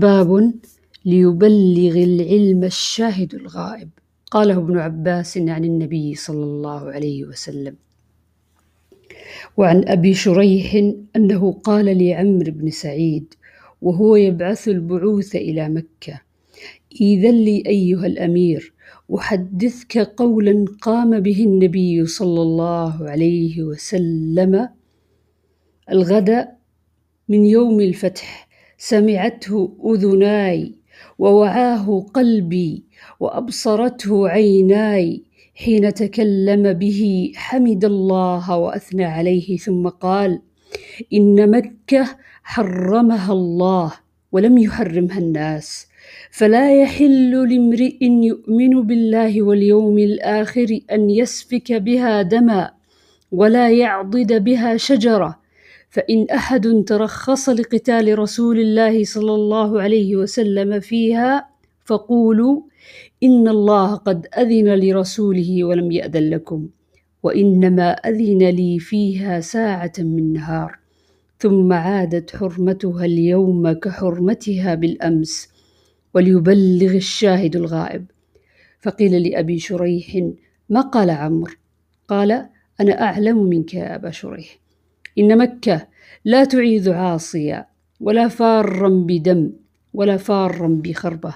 باب ليبلغ العلم الشاهد الغائب. قاله ابن عباس عن النبي صلى الله عليه وسلم. وعن أبي شريح أنه قال لعمرو بن سعيد وهو يبعث البعوث إلى مكة إذا لي أيها الأمير أحدثك قولا قام به النبي صلى الله عليه وسلم الغد من يوم الفتح سمعته أذناي ووعاه قلبي وأبصرته عيناي حين تكلم به حمد الله وأثنى عليه ثم قال إن مكة حرمها الله ولم يحرمها الناس فلا يحل لامرئ يؤمن بالله واليوم الآخر أن يسفك بها دما ولا يعضد بها شجرة فإن أحد ترخص لقتال رسول الله صلى الله عليه وسلم فيها فقولوا إن الله قد أذن لرسوله ولم يأذن لكم وإنما أذن لي فيها ساعة من نهار. ثم عادت حرمتها اليوم كحرمتها بالأمس وليبلغ الشاهد الغائب. فقيل لأبي شريح ما قال عمرو؟ قال أنا أعلم منك يا أبا شريح. إن مكة لا تعيذ عاصيا ولا فارا بدم ولا فارا بخربة.